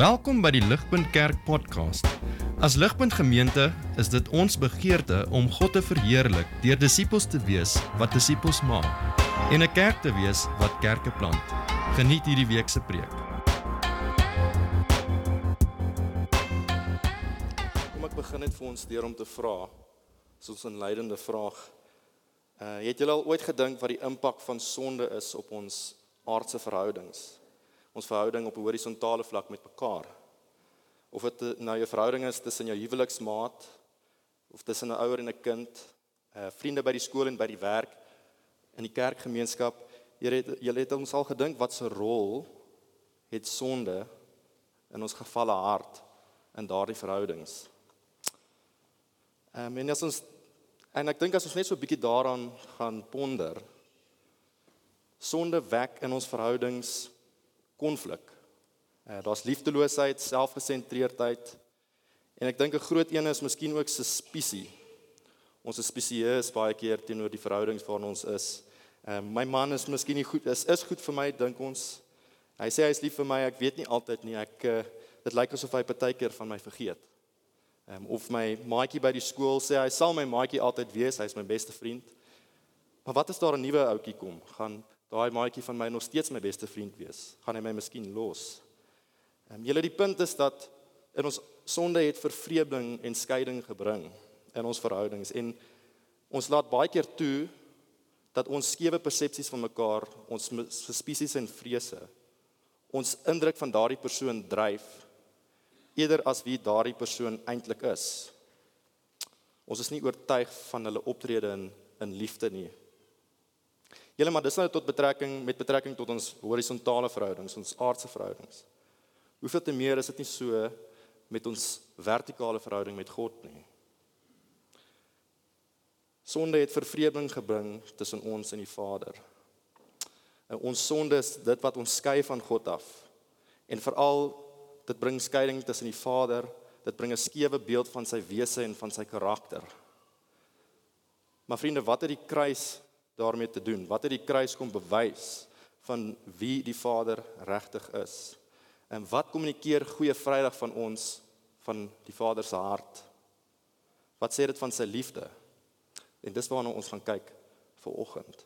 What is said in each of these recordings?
Welkom by die Ligpunt Kerk podcast. As Ligpunt Gemeente is dit ons begeerte om God te verheerlik deur disippels te wees wat disippels maak en 'n kerk te wees wat kerke plant. Geniet hierdie week se preek. Kom ek begin net vir ons deur om te vra, soos 'n leidende vraag. Uh het julle al ooit gedink wat die impak van sonde is op ons aardse verhoudings? Ons verhouding op 'n horisontale vlak met mekaar. Of dit nou jou verhouding is tussen jou huweliksmaat of tussen 'n ouer en 'n kind, uh vriende by die skool en by die werk, in die kerkgemeenskap, jy het jy het ons al gedink wat se rol het sonde in ons gefalle hart in daardie verhoudings. Ehm um, en as ons en ek dink as ons net so 'n bietjie daaraan gaan ponder, sonde wek in ons verhoudings konflik. Uh, Daar's liefdeloosheid, selfgesentreerdheid en ek dink 'n groot een is miskien ook suspisie. Ons is spesieus baie keer teenoor die verhoudings waarin ons is. Ehm uh, my man is miskien nie goed is is goed vir my dink ons. Hy sê hy is lief vir my, ek weet nie altyd nie. Ek uh, dit lyk asof hy partykeer van my vergeet. Ehm um, of my maatjie by die skool sê hy sal my maatjie altyd wees, hy's my beste vriend. Maar wat as daar 'n nuwe ouetjie kom? Gaan daai maatjie van my nog steeds my beste vriend wees? Gaan hy my miskien los? Ehm um, julle die punt is dat in ons sonde het vervreemding en skeiding gebring in ons verhoudings en ons laat baie keer toe dat ons skewe persepsies van mekaar, ons suspicious en vrese ons indruk van daardie persoon dryf eerder as wie daardie persoon eintlik is. Ons is nie oortuig van hulle optrede in in liefde nie. Julle maar dis nou tot betrekking met betrekking tot ons horisontale verhoudings, ons aardse verhoudings. Hoeveel te meer is dit nie so met ons vertikale verhouding met God nie. Sonde het vervreemding gebring tussen ons en die Vader. En ons sonde is dit wat ons skei van God af. En veral dit bring skeiding tussen die Vader, dit bring 'n skewe beeld van sy wese en van sy karakter. Maar vriende, wat het die kruis daarmee te doen? Wat het die kruis kom bewys van wie die Vader regtig is? En wat kommunikeer Goeie Vrydag van ons van die Vader se hart? Wat sê dit van sy liefde? En dis waarna ons gaan kyk vir oggend.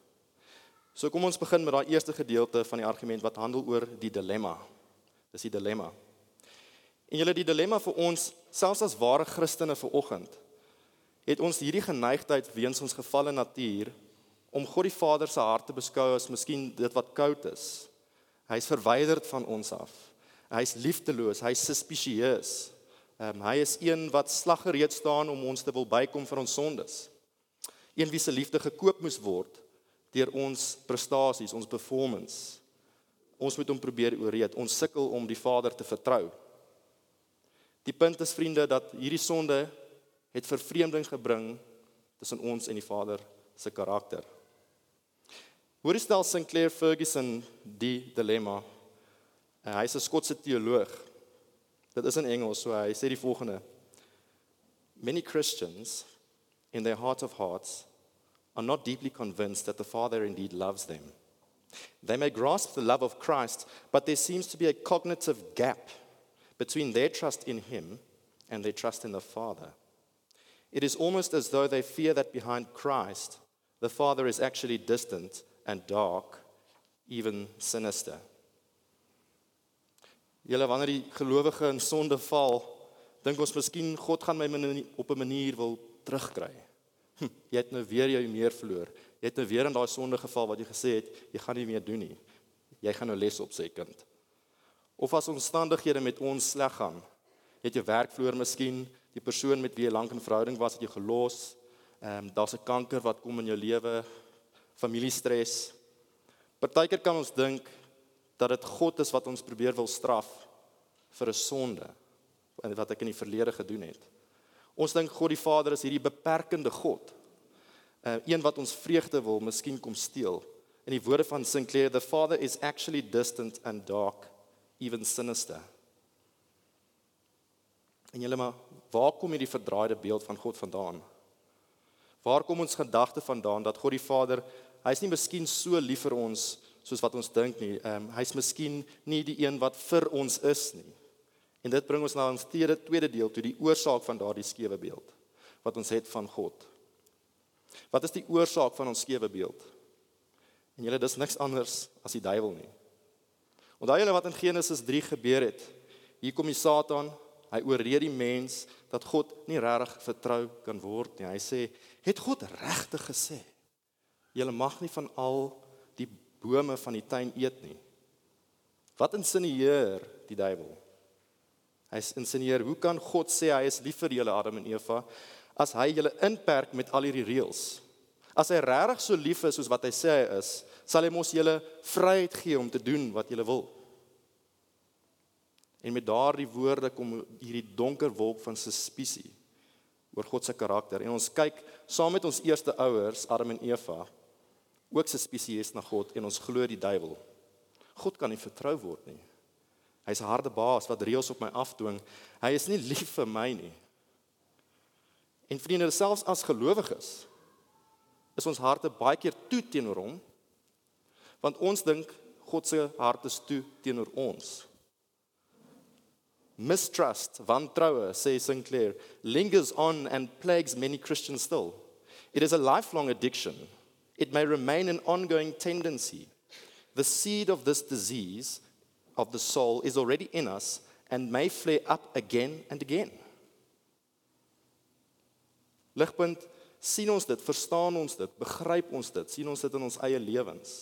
So kom ons begin met daai eerste gedeelte van die argument wat handel oor die dilemma. Dis die dilemma. En julle die dilemma vir ons selfs as ware Christene vir oggend het ons hierdie geneigtheid weens ons gefalle natuur om God die Vader se hart te beskou as miskien dit wat koud is. Hy's verwyderd van ons af. Hy's liefdeloos, hy's suspicieus. Ehm um, hy is een wat slaggereed staan om ons te wil bykom vir ons sondes. Een wie se liefde gekoop moes word deur ons prestasies, ons performance. Ons moet hom probeer ooreed. Ons sukkel om die Vader te vertrou. Die punt is vriende dat hierdie sonde het vervreemding gebring tussen ons en die Vader se karakter. Hoe stel Sinclair Ferguson die dilemma? Uh, hy is 'n Skotse teoloog. Dit is in Engels, so hy sê die volgende: Many Christians in their heart of hearts are not deeply convinced that the Father indeed loves them. They may grasp the love of Christ, but there seems to be a cognitive gap between their trust in him and their trust in the Father. It is almost as though they fear that behind Christ, the Father is actually distant and dark, even sinister. Julle wanneer die gelowige in sonde val, dink ons miskien God gaan my op 'n manier wil terugkry. Hm, jy het nou weer jou meer verloor. Jy het nou weer in daai sonde geval wat jy gesê het jy gaan nie meer doen nie. Jy gaan nou les op sê kind. Of as omstandighede met ons sleg gaan, het jy werk verloor miskien, die persoon met wie jy lank in verhouding was het jy gelos. Ehm um, daar's 'n kanker wat kom in jou lewe, familiestres. Partykeer kan ons dink dat dit God is wat ons probeer wil straf vir 'n sonde wat ek in die verlede gedoen het. Ons dink God die Vader is hierdie beperkende God. Uh, een wat ons vreugde wil miskien kom steel. In die woorde van Sinclair, the Father is actually distant and dark, even sinister. En julle maar, waar kom hierdie verdraaide beeld van God vandaan? Waar kom ons gedagte vandaan dat God die Vader Hy's nie miskien so lief vir ons soos wat ons dink nie. Ehm um, hy's miskien nie die een wat vir ons is nie. En dit bring ons na ons tweede tweede deel toe die oorsaak van daardie skewe beeld wat ons het van God. Wat is die oorsaak van ons skewe beeld? En julle dis niks anders as die duiwel nie. Onthou julle wat in Genesis 3 gebeur het? Hier kom die Satan, hy oorreed die mens dat God nie regtig vertrou kan word nie. Hy sê, "Het God regtig gesê julle mag nie van al die bome van die tuin eet nie?" Wat insinieer die duiwel? Hy insinieer, hoe kan God sê hy is lief vir julle Adam en Eva as hy julle inperk met al hierdie reëls? As hy regtig so lief is soos wat hy sê hy is, sal hy mos julle vryheid gee om te doen wat julle wil. En met daardie woorde kom hierdie donker wolk van suspisie oor God se karakter. En ons kyk saam met ons eerste ouers, Adam en Eva, ook suspisieus na God en ons glo die duiwel. God kan nie vertrou word nie. Hy's 'n harde baas wat reëls op my afdwing. Hy is nie lief vir my nie. En vriende, selfs as gelowiges is ons harte baie keer toe teenoor hom want ons dink God se hart is toe teenoor ons. Mistrust, wantroue, sê Sinclair, lingers on and plagues many Christians still. It is a lifelong addiction. It may remain an ongoing tendency. The seed of this disease of the soul is already in us and may flare up again and again. Ligpunt, sien ons dit, verstaan ons dit, begryp ons dit, sien ons dit in ons eie lewens.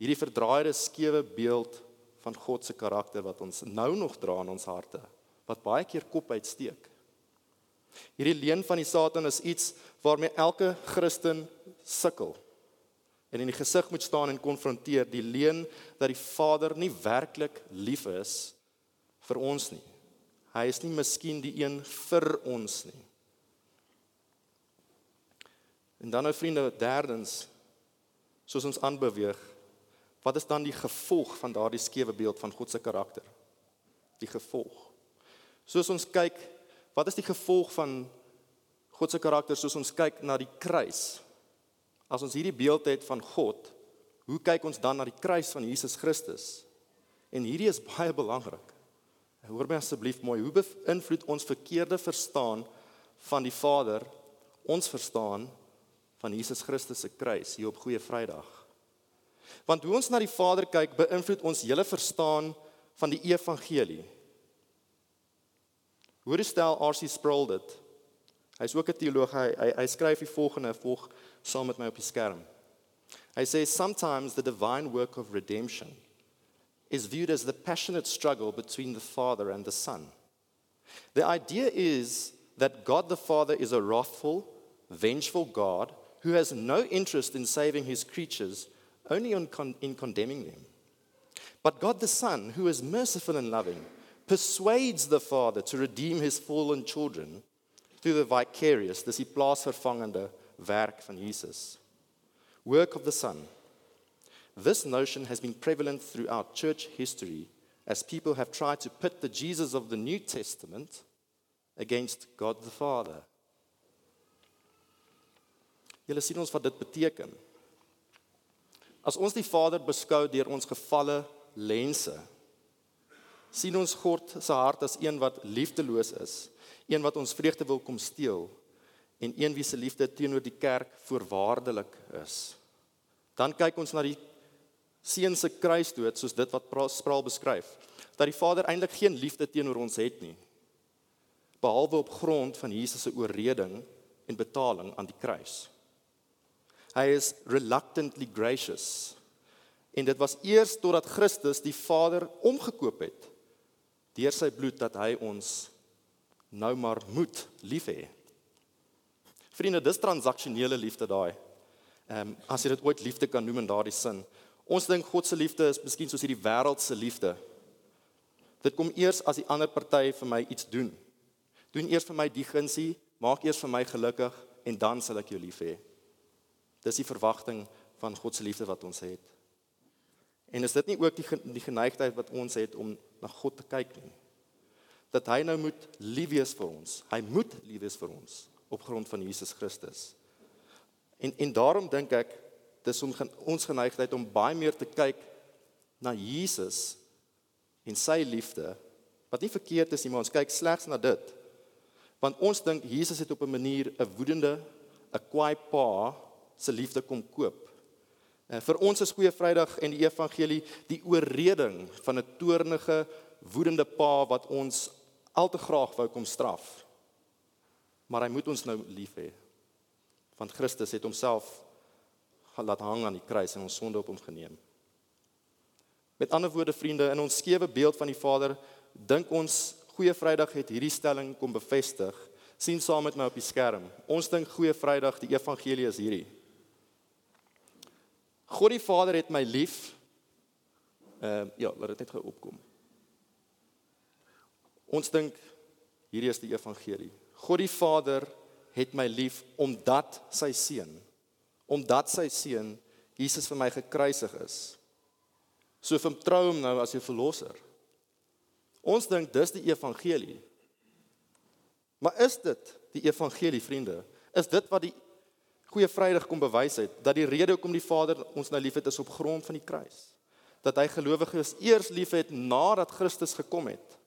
Hierdie verdraaide skewe beeld van God se karakter wat ons nou nog dra in ons harte, wat baie keer kop uitsteek. Hierdie leuen van die Satan is iets waarmee elke Christen sukkel en in die gesig moet staan en konfronteer die leuen dat die Vader nie werklik lief is vir ons nie. Hy is nie miskien die een vir ons nie. En dan nou vriende, derdens soos ons aanbeweeg, wat is dan die gevolg van daardie skewe beeld van God se karakter? Die gevolg. Soos ons kyk, wat is die gevolg van God se karakter soos ons kyk na die kruis? As ons hierdie beeld het van God, hoe kyk ons dan na die kruis van Jesus Christus? En hierdie is baie belangrik. Hoor my asseblief mooi, hoe beïnvloed ons verkeerde verstaan van die Vader ons verstaan van Jesus Christus se kruis hier op Goeie Vrydag? Want hoe ons na die Vader kyk, beïnvloed ons hele verstaan van die evangelie. Hoe stel R.C. Sproul dit? Hy's ook 'n teoloog. Hy hy, hy skryf die volgende volg saam met my op die skerm. Hy sê sometimes the divine work of redemption is viewed as the passionate struggle between the father and the son. The idea is that God the Father is a wrathful, vengeful God who has no interest in saving his creatures, only in, con- in condemning them. But God the Son, who is merciful and loving, persuades the Father to redeem his fallen children through the vicarious, dis die plaasvervangende werk van Jesus. Work of the Son. This notion has been prevalent throughout church history as people have tried to pit the Jesus of the New Testament against God the Father. Julle sien ons wat dit beteken. As ons die Vader beskou deur ons gefalle lense, sien ons God se hart as een wat liefdeloos is, een wat ons vreugde wil kom steel en een wie se liefde teenoor die kerk voorwaardelik is. Dan kyk ons na die seun se kruisdood soos dit wat Spraal beskryf, dat die Vader eintlik geen liefde teenoor ons het nie behalwe op grond van Jesus se oorreding en betaling aan die kruis. Hy is reluctantly gracious. En dit was eers totdat Christus die Vader omgekoop het deur sy bloed dat hy ons nou maar moet lief hê. Vriende, dis transaksionele liefde daai. Ehm um, as jy dit ooit liefde kan noem in daardie sin. Ons dink God se liefde is miskien soos hierdie wêreld se liefde. Dit kom eers as die ander party vir my iets doen. Doen eers vir my die gunsie, maak eers vir my gelukkig en dan sal ek jou lief hê. Dis die verwagting van God se liefde wat ons het. En is dit nie ook die die geneigtheid wat ons het om na God te kyk nie? Dat hy nou moet lief wees vir ons. Hy moet lief wees vir ons op grond van Jesus Christus. En en daarom dink ek dis om ons geneigtheid om baie meer te kyk na Jesus en sy liefde Wat nie verkeerd is nie, maar ons kyk slegs na dit. Want ons dink Jesus het op 'n manier 'n woedende, 'n kwaai pa se liefde kom koop. En vir ons is Goeie Vrydag en die evangelie die oorreding van 'n toornige, woedende pa wat ons al te graag wou kom straf. Maar hy moet ons nou lief hê. Want Christus het homself laat hang aan die kruis en ons sonde op hom geneem. Met ander woorde vriende, in ons skewe beeld van die Vader, dink ons Goeie Vrydag het hierdie stelling kom bevestig. sien saam met my op die skerm. Ons dink Goeie Vrydag die evangelie is hierdie. God die Vader het my lief. Ehm uh, ja, laat dit net gou opkom. Ons dink hierdie is die evangelie. God die Vader het my lief omdat sy seun omdat sy seun Jesus vir my gekruisig is. So vertrou hom nou as jou verlosser. Ons dink dis die evangelie. Maar is dit die evangelie vriende? Is dit wat die goeie Vrydag kom bewys het dat die rede hoekom die Vader ons nou liefhet is op grond van die kruis? Dat hy gelowiges eers liefhet nadat Christus gekom het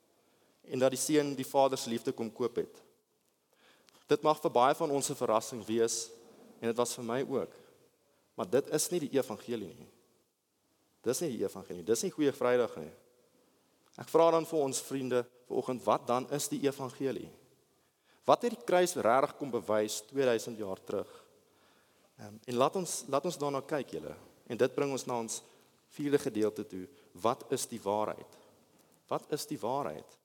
en dat die seun die Vader se liefde kom koop het. Dit mag vir baie van ons 'n verrassing wees en dit was vir my ook. Maar dit is nie die evangelie nie. Dis nie die evangelie. Dis nie goeie Vrydag nie. Ek vra dan vir ons vriende vanoggend, wat dan is die evangelie? Wat het die kruis regtig kom bewys 2000 jaar terug? Um, en laat ons laat ons daarna kyk julle. En dit bring ons na ons vierde gedeelte toe. Wat is die waarheid? Wat is die waarheid?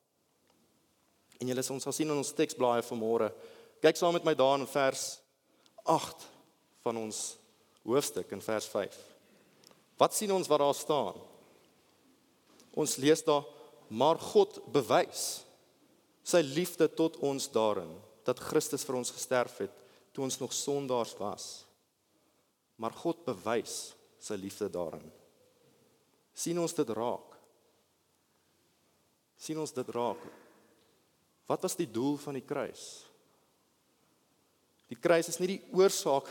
En julle ons sal sien in ons teksblaaie vanmôre. Kyk saam met my daar in vers 8 van ons hoofstuk in vers 5. Wat sien ons wat daar staan? Ons lees daar maar God bewys sy liefde tot ons daarin dat Christus vir ons gesterf het toe ons nog sondaars was. Maar God bewys sy liefde daarin. sien ons dit raak? sien ons dit raak? Wat was die doel van die kruis? Die kruis is nie die oorsaak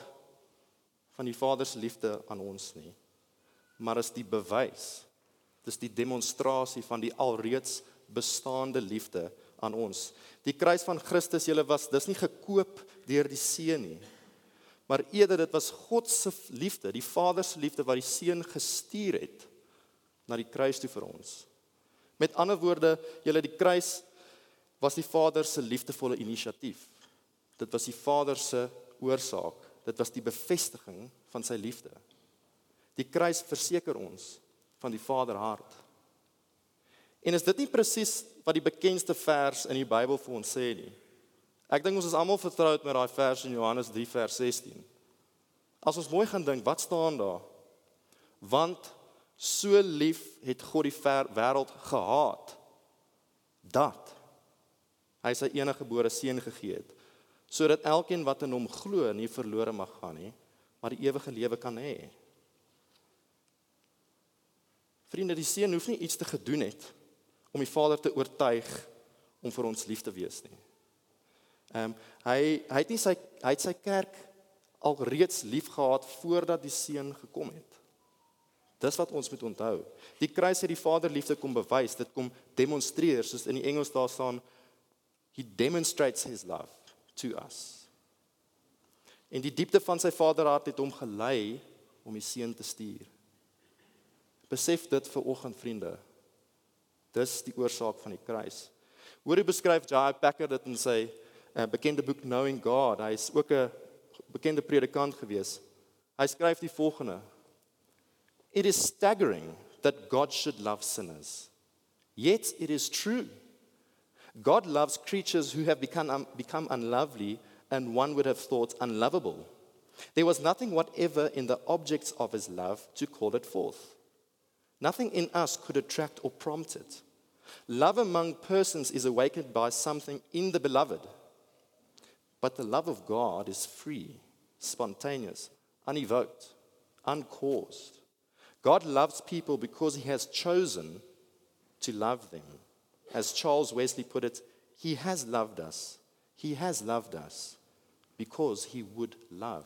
van die Vader se liefde aan ons nie maar is die bewys. Dis die demonstrasie van die alreeds bestaande liefde aan ons. Die kruis van Christus julle was dis nie gekoop deur die seun nie. Maar eerder dit was God se liefde, die Vader se liefde wat die seun gestuur het na die kruis toe vir ons. Met ander woorde, julle die kruis was die Vader se liefdevolle inisiatief. Dit was die Vader se oorsaak. Dit was die bevestiging van sy liefde. Die kruis verseker ons van die Vaderhart. En is dit nie presies wat die bekendste vers in die Bybel vir ons sê nie? Ek dink ons is almal vertroud met daai vers in Johannes 3 vers 16. As ons mooi gaan dink, wat staan daar? Want so lief het God die wêreld gehaat dat hy sy enige gebore seun gegee het sodat elkeen wat in hom glo nie verlore mag gaan nie, maar die ewige lewe kan hê. Vriende, die seun hoef nie iets te gedoen het om die Vader te oortuig om vir ons lief te wees nie. Ehm um, hy hy het nie sy hy het sy kerk al reeds liefgehad voordat die seun gekom het. Dis wat ons moet onthou. Die kruis het die Vader liefde kom bewys, dit kom demonstreer, soos in die Engels daar staan he demonstrates his love to us. En die diepte van sy Vaderhart het hom gelei om die seun te stuur. Besef dit vir oggend vriende. Dis die oorsaak van die kruis. Hoor hoe beskryf J.I. Packer dit in sy uh, bekende boek Knowing God. Hy is ook 'n bekende predikant gewees. Hy skryf die volgende: It is staggering that God should love sinners. Yet it is true. God loves creatures who have become, um, become unlovely and one would have thought unlovable. There was nothing whatever in the objects of his love to call it forth. Nothing in us could attract or prompt it. Love among persons is awakened by something in the beloved. But the love of God is free, spontaneous, unevoked, uncaused. God loves people because he has chosen to love them. As Charles Wesley put it, he has loved us. He has loved us because he would love.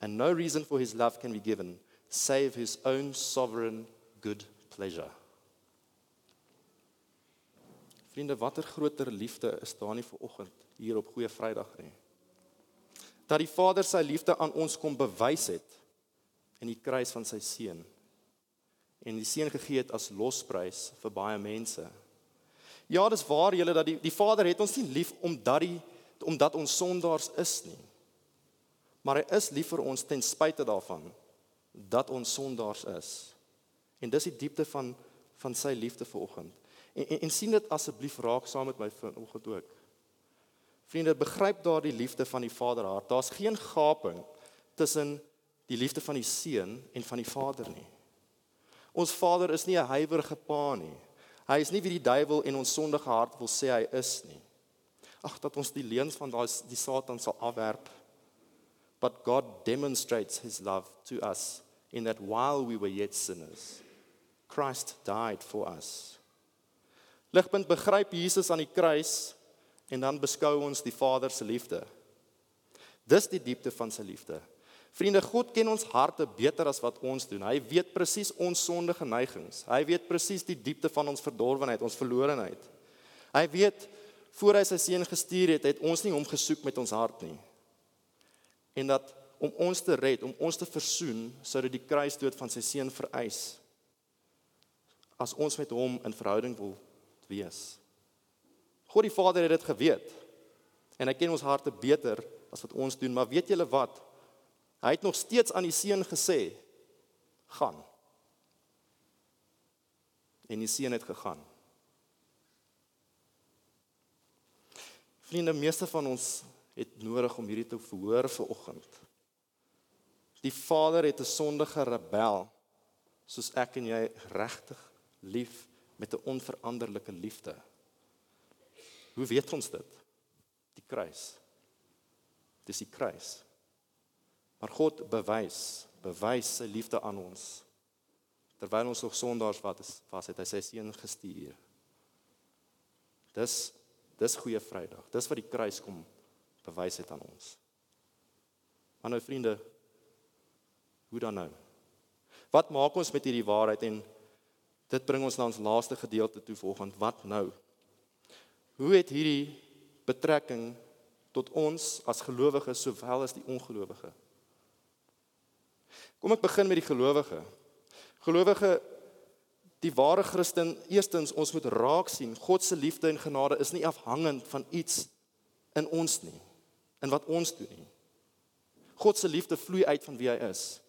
And no reason for his love can be given save his own sovereign good pleasure. Vriende, watter groter liefde is daar nie vir oggend hier op Goeie Vrydag nie. Dat die Vader sy liefde aan ons kom bewys het in die kruis van sy seun en die seun gegee het as losprys vir baie mense. Ja, dis waar julle dat die die Vader het ons nie lief omdat die omdat ons sondaars is nie. Maar hy is lief vir ons ten spyte daarvan dat ons sondaars is. En dis die diepte van van sy liefde vir oggend. En, en en sien dit asseblief raak saam met my vanoggend ook. Vriende, begryp daardie liefde van die Vaderhart. Daar's geen gaping tussen die liefde van die seun en van die Vader nie. Ons Vader is nie 'n huiwerige pa nie. Hy is nie wie die duiwel en ons sondige hart wil sê hy is nie. Ag dat ons die leuns van daai die Satan sal afwerp. But God demonstrates his love to us in that while we were yet sinners Christ died for us. Ligpunt begryp Jesus aan die kruis en dan beskou ons die Vader se liefde. Dis die diepte van sy liefde. Vriende, God ken ons harte beter as wat ons doen. Hy weet presies ons sondige neigings. Hy weet presies die diepte van ons verdorwenheid, ons verlorenheid. Hy weet voor hy sy seun gestuur het, het ons nie hom gesoek met ons hart nie. En dat om ons te red, om ons te versoen, sou dit die kruisdood van sy seun vereis. As ons met hom in verhouding wil wees. God die Vader het dit geweet. En hy ken ons harte beter as wat ons doen, maar weet julle wat? Hy het nog steeds aan die seun gesê: "Gaan." En die seun het gegaan. Vriende, meeste van ons het nodig om hierdie te verhoor vir oggend. Die Vader het 'n sondige rebel soos ek en jy regtig lief met 'n onveranderlike liefde. Hoe weet ons dit? Die kruis. Dis die kruis. Maar God bewys, bewys sy liefde aan ons. Terwyl ons nog sondaars wat is, was het hy sy seun gestuur. Dis dis goeie Vrydag. Dis wat die kruis kom bewys het aan ons. Maar nou vriende, hoe dan nou? Wat maak ons met hierdie waarheid en dit bring ons na ons laaste gedeelte toe volgens wat nou? Hoe het hierdie betrekking tot ons as gelowiges sowel as die ongelowiges? Kom ek begin met die gelowige. Gelowige die ware Christen, eerstens ons moet raak sien God se liefde en genade is nie afhangend van iets in ons nie, in wat ons doen nie. God se liefde vloei uit van wie hy is.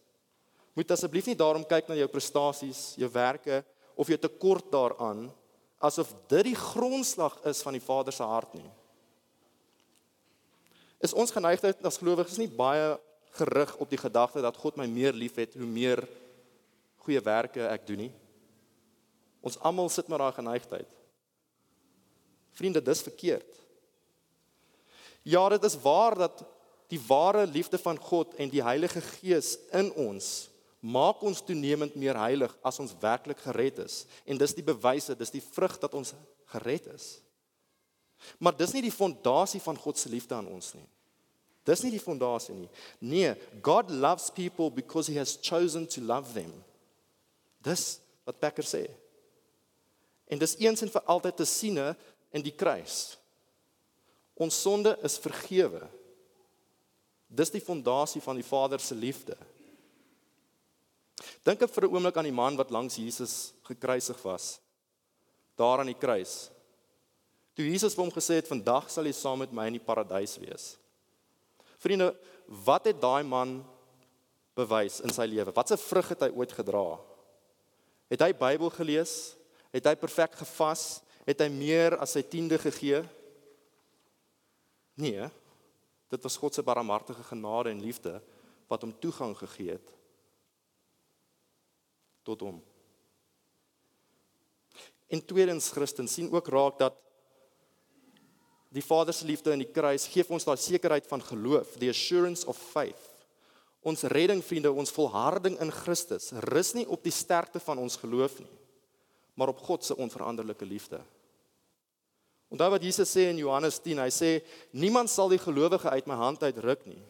Moet asseblief nie daarom kyk na jou prestasies, jou werke of jou tekort daaraan asof dit die grondslag is van die Vader se hart nie. Is ons geneigtheid as gelowiges nie baie gerig op die gedagte dat God my meer liefhet hoe meer goeie werke ek doen nie. Ons almal sit met daai geneigtheid. Vriende, dis verkeerd. Ja, dit is waar dat die ware liefde van God en die Heilige Gees in ons maak ons toenemend meer heilig as ons werklik gered is. En dis die bewyse, dis die vrug dat ons gered is. Maar dis nie die fondasie van God se liefde aan ons nie. Dis nie die fondasie nie. Nee, God loves people because he has chosen to love them. Dis wat Becker sê. En dis eens en vir altyd te siene in die kruis. Ons sonde is vergewe. Dis die fondasie van die Vader se liefde. Dink vir 'n oomblik aan die man wat langs Jesus gekruisig was. Daar aan die kruis. Toe Jesus vir hom gesê het vandag sal jy saam met my in die paradys wees. Vriende, wat het daai man bewys in sy lewe? Watse vrug het hy ooit gedra? Het hy Bybel gelees? Het hy perfek gevas? Het hy meer as sy tiende gegee? Nee. Dit was God se barmhartige genade en liefde wat hom toegang gegee het tot hom. En tweedens Christen sien ook raak dat die Vader se liefde in die kruis gee ons daai sekerheid van geloof, the assurance of faith. Ons redding, vriende, ons volharding in Christus rus nie op die sterkte van ons geloof nie, maar op God se onveranderlike liefde. Onthou wat Jesus sê in Johannes 10, hy sê niemand sal die gelowige uit my hand uitruk nie.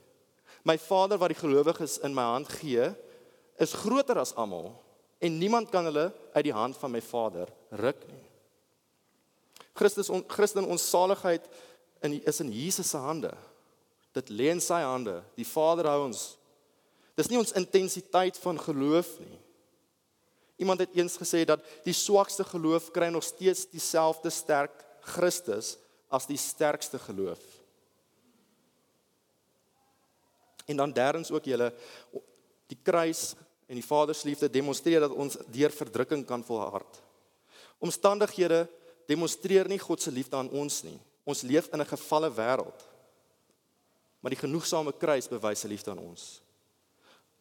My Vader wat die gelowiges in my hand gee, is groter as almal en niemand kan hulle uit die hand van my Vader ruk nie. Christus on, Christen ons saligheid in is in Jesus se hande. Dit lê in sy hande. Die Vader hou ons. Dis nie ons intensiteit van geloof nie. Iemand het eens gesê dat die swakste geloof kry nog steeds dieselfde sterk Christus as die sterkste geloof. En dan derdens ook julle die kruis en die Vader se liefde demonstreer dat ons deur verdrukking kan volhard. Omstandighede demonstreer nie God se liefde aan ons nie. Ons leef in 'n gefalle wêreld. Maar die genoegsame kruis bewys sy liefde aan ons.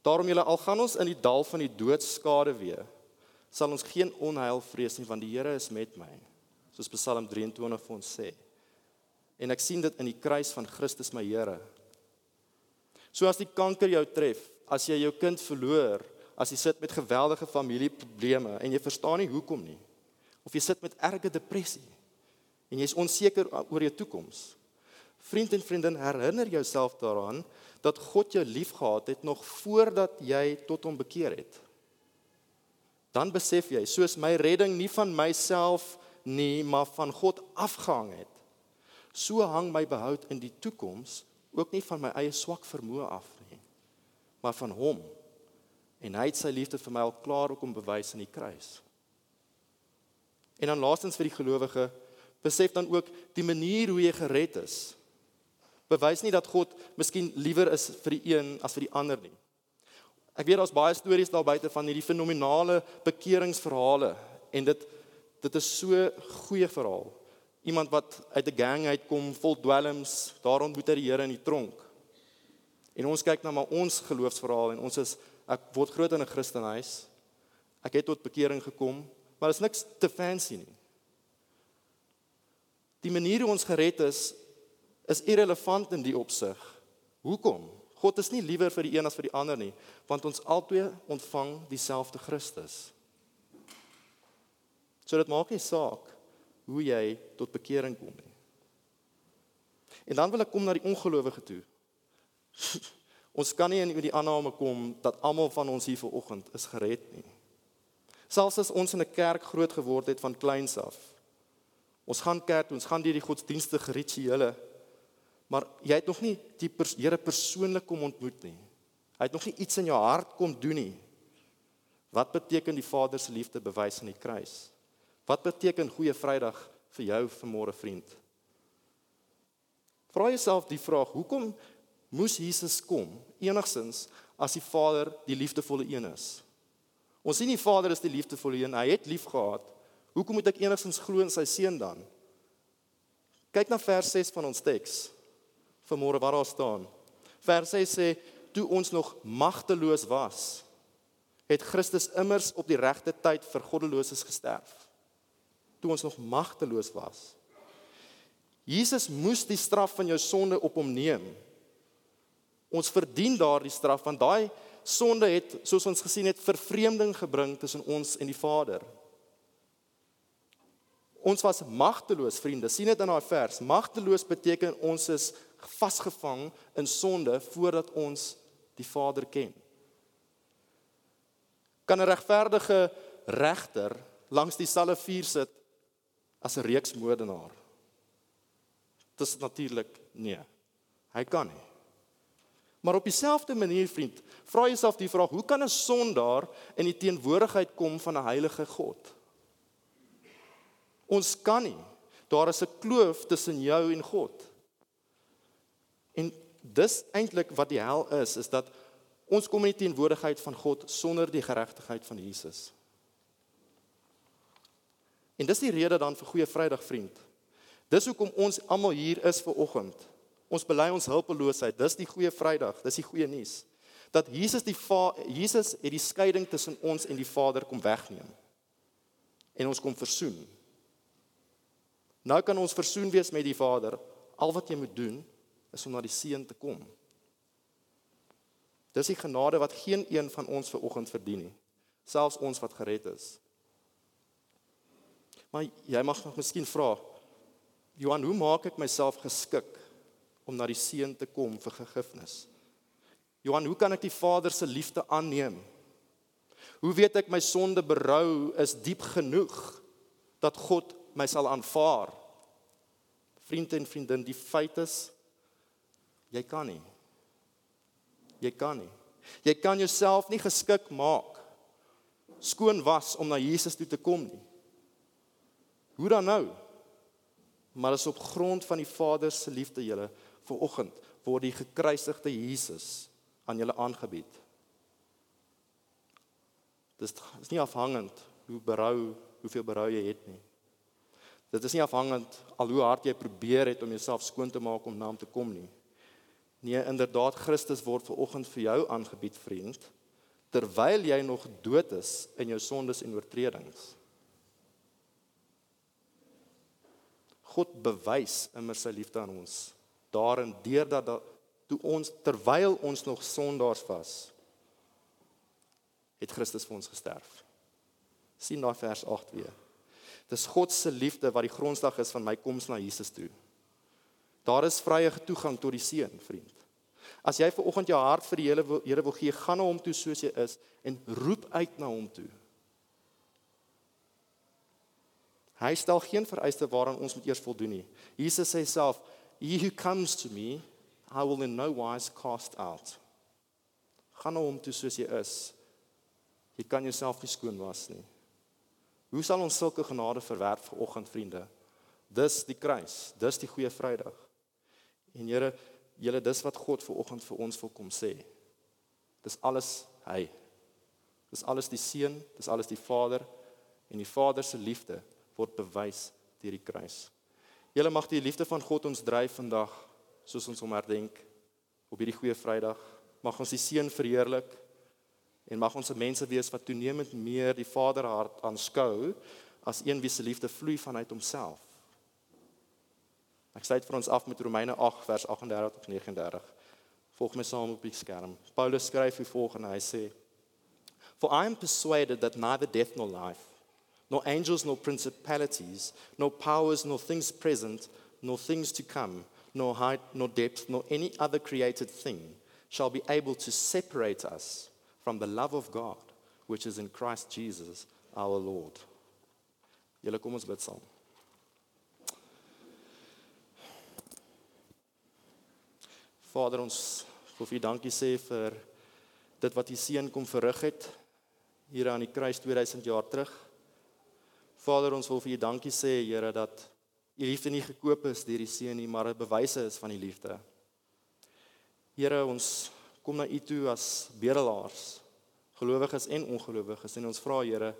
Daarom julle al gaan ons in die dal van die doodskade weer, sal ons geen onheil vrees nie want die Here is met my. Soos Psalm 23 vir ons sê. En ek sien dit in die kruis van Christus my Here. So as die kanker jou tref, as jy jou kind verloor, as jy sit met geweldige familieprobleme en jy verstaan nie hoekom nie, of jy sit met erge depressie en jy's onseker oor jou toekoms. Vriend en vriendin, herinner jouself daaraan dat God jou liefgehad het nog voordat jy tot hom bekeer het. Dan besef jy, soos my redding nie van myself nie, maar van God afgehang het, so hang my behoud in die toekoms ook nie van my eie swak vermoë af nie, maar van hom. En hy het sy liefde vir my al klaar ook om bewys in die kruis. En dan laastens vir die gelowige, besef dan ook die manier hoe jy gered is. Bewys nie dat God miskien liewer is vir die een as vir die ander nie. Ek weet daar's baie stories daar buite van hierdie fenominale bekeringsverhale en dit dit is so goeie verhaal iemand wat uit 'n gang uitkom vol dwelms, daar ontmoet hy die Here in die tronk. En ons kyk na maar ons geloofsverhaal en ons is ek word groot in 'n Christenhuis. Ek het tot bekering gekom, maar is niks te fancy nie. Die manier hoe ons gered is is irrelevant in die opsig. Hoekom? God is nie liewer vir die een as vir die ander nie, want ons albei ontvang dieselfde Christus. So dit maak nie saak hoe jy tot bekering kom nie. En dan wil ek kom na die ongelowige toe. ons kan nie in die aanname kom dat almal van ons hier vanoggend is gered nie. Selfs as ons in 'n kerk groot geword het van kleins af. Ons gaan kerk, ons gaan deur die godsdienstige rituele, maar jy het nog nie die pers Here persoonlik kom ontmoet nie. Hy het nog nie iets in jou hart kom doen nie. Wat beteken die Vader se liefde bewys aan die kruis? Wat beteken goeie Vrydag vir jou vanmôre vriend? Vra jouself die vraag: Hoekom moes Jesus kom enigsins as die Vader die liefdevolle een is? Ons sien die Vader is die liefdevolle een. Hy het lief gehad. Hoekom moet ek enigsins glo in sy seun dan? Kyk na vers 6 van ons teks. Vanmôre waar daar staan. Vers 6 sê: "Toe ons nog magteloos was, het Christus immers op die regte tyd vir goddeloses gesterf." toe ons nog magteloos was. Jesus moes die straf van jou sonde op hom neem. Ons verdien daardie straf want daai sonde het soos ons gesien het vervreemding gebring tussen ons en die Vader. Ons was magteloos, vriende. sien dit in daai vers. Magteloos beteken ons is vasgevang in sonde voordat ons die Vader ken. Kan 'n regverdige regter langs dieselfde vuur sit as 'n reeksmoordenaar? Dis natuurlik nee. Hy kan nie. Maar op dieselfde manier, vriend, vra jouself die vraag: Hoe kan 'n sondaar in die teenwoordigheid kom van 'n heilige God? Ons kan nie. Daar is 'n kloof tussen jou en God. En dis eintlik wat die hel is, is dat ons kom in die teenwoordigheid van God sonder die geregtigheid van Jesus. En dis die rede dan vir goeie Vrydag vriend. Dis hoekom ons almal hier is vir oggend. Ons bely ons hulpeloosheid. Dis die goeie Vrydag. Dis die goeie nuus. Dat Jesus die Va Jesus het die skeiding tussen ons en die Vader kom wegneem. En ons kom versoen. Nou kan ons versoen wees met die Vader. Al wat jy moet doen is om na die Seun te kom. Dis die genade wat geen een van ons ver oggend verdien nie. Selfs ons wat gered is. Maar jy mag nog miskien vra, Johan, hoe maak ek myself geskik om na die seun te kom vir vergifnis? Johan, hoe kan ek die Vader se liefde aanneem? Hoe weet ek my sonde berou is diep genoeg dat God my sal aanvaar Vriende en vriendin, die feit is jy kan nie. Jy kan nie. Jy kan jouself nie geskik maak skoon was om na Jesus toe te kom nie. Hoe dan nou? Maar is op grond van die Vader se liefde julle vir oggend word die gekruisigde Jesus aan julle aangebied. Dis is nie afhangend hoe berou, hoeveel berou jy het nie. Dit is nie afhangend al hoe hard jy probeer het om jouself skoon te maak om na hom te kom nie. Nee, inderdaad Christus word ver oggend vir jou aangebied, vriend, terwyl jy nog dood is in jou sondes en oortredings. God bewys immer sy liefde aan ons daarin deurdat dat, toe ons terwyl ons nog sondaars was het Christus vir ons gesterf. sien daai vers 8 weer. Dis God se liefde wat die grondslag is van my koms na Jesus toe. Daar is vrye toegang tot die seun, vriend. As jy ver oggend jou hart vir die Here wil Here wil gee, gaan na hom toe soos jy is en roep uit na hom toe. Hy stel geen vereiste waaraan ons moet eers voldoen nie. Jesus sê self, "He who comes to me, I will in no wise cast out." Gaan na hom toe soos jy is. Jy kan jouself nie skoon was nie. Hoe sal ons sulke genade verwerf ver oggend, vriende? Dis die kruis, dis die goeie Vrydag. En Here, julle dis wat God ver oggend vir ons wil kom sê. Dis alles hy. Dis alles die Seun, dis alles die Vader en die Vader se liefde word bewys deur die kruis. Julle mag die liefde van God ons dryf vandag soos ons hom herdenk op hierdie goeie Vrydag. Mag ons die seën verheerlik en mag ons se mense wees wat toenemend meer die Vaderhart aanskou as een wie se liefde vloei vanuit homself. Ek sê dit vir ons af met Romeine 8 vers 38 tot 39. Volg my saam op die skerm. Paulus skryf hier volgende. Hy sê: For I am persuaded that neither death nor life nor angels, nor principalities, nor powers, nor things present, nor things to come, nor height, nor depth, nor any other created thing shall be able to separate us from the love of God, which is in Christ Jesus our Lord. Julle kom ons bid saam. Vader ons wil vir dankie sê vir dit wat U seun kom verrig het hier aan die kruis 2000 jaar terug. Vader, ons wil vir U dankie sê, Here, dat U liefde nie gekoop is deur die seun nie, maar 'n bewyse is van die liefde. Here, ons kom na U toe as bedelaars, gelowiges en ongelowiges en ons vra, Here,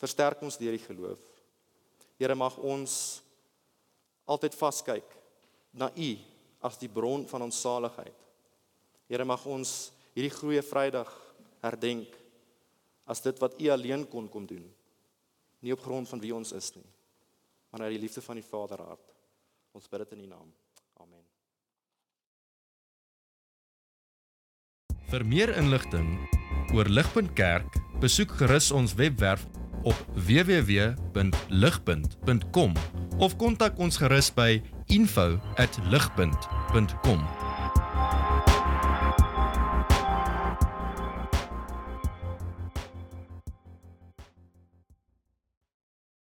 versterk ons deur die geloof. Here, mag ons altyd vaskyk na U as die bron van ons saligheid. Here, mag ons hierdie goeie Vrydag herdenk as dit wat U alleen kon kom doen nie op grond van wie ons is nie, maar uit die liefde van die Vaderhart. Ons bid dit in U naam. Amen. Vir meer inligting oor Ligpunt Kerk, besoek gerus ons webwerf op www.ligpunt.com of kontak ons gerus by info@ligpunt.com